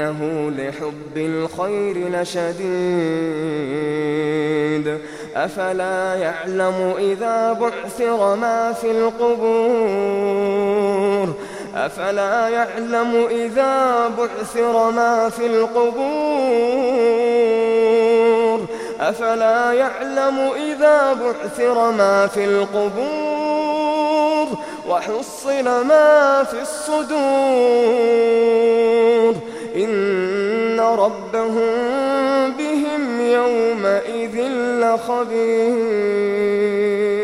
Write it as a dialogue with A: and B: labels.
A: إنه لحب الخير لشديد أفلا يعلم إذا بعثر ما في القبور أفلا يعلم إذا بعثر ما في القبور أفلا يعلم إذا بعثر ما في القبور وحصل ما في الصدور ربهم بهم يومئذ لخبير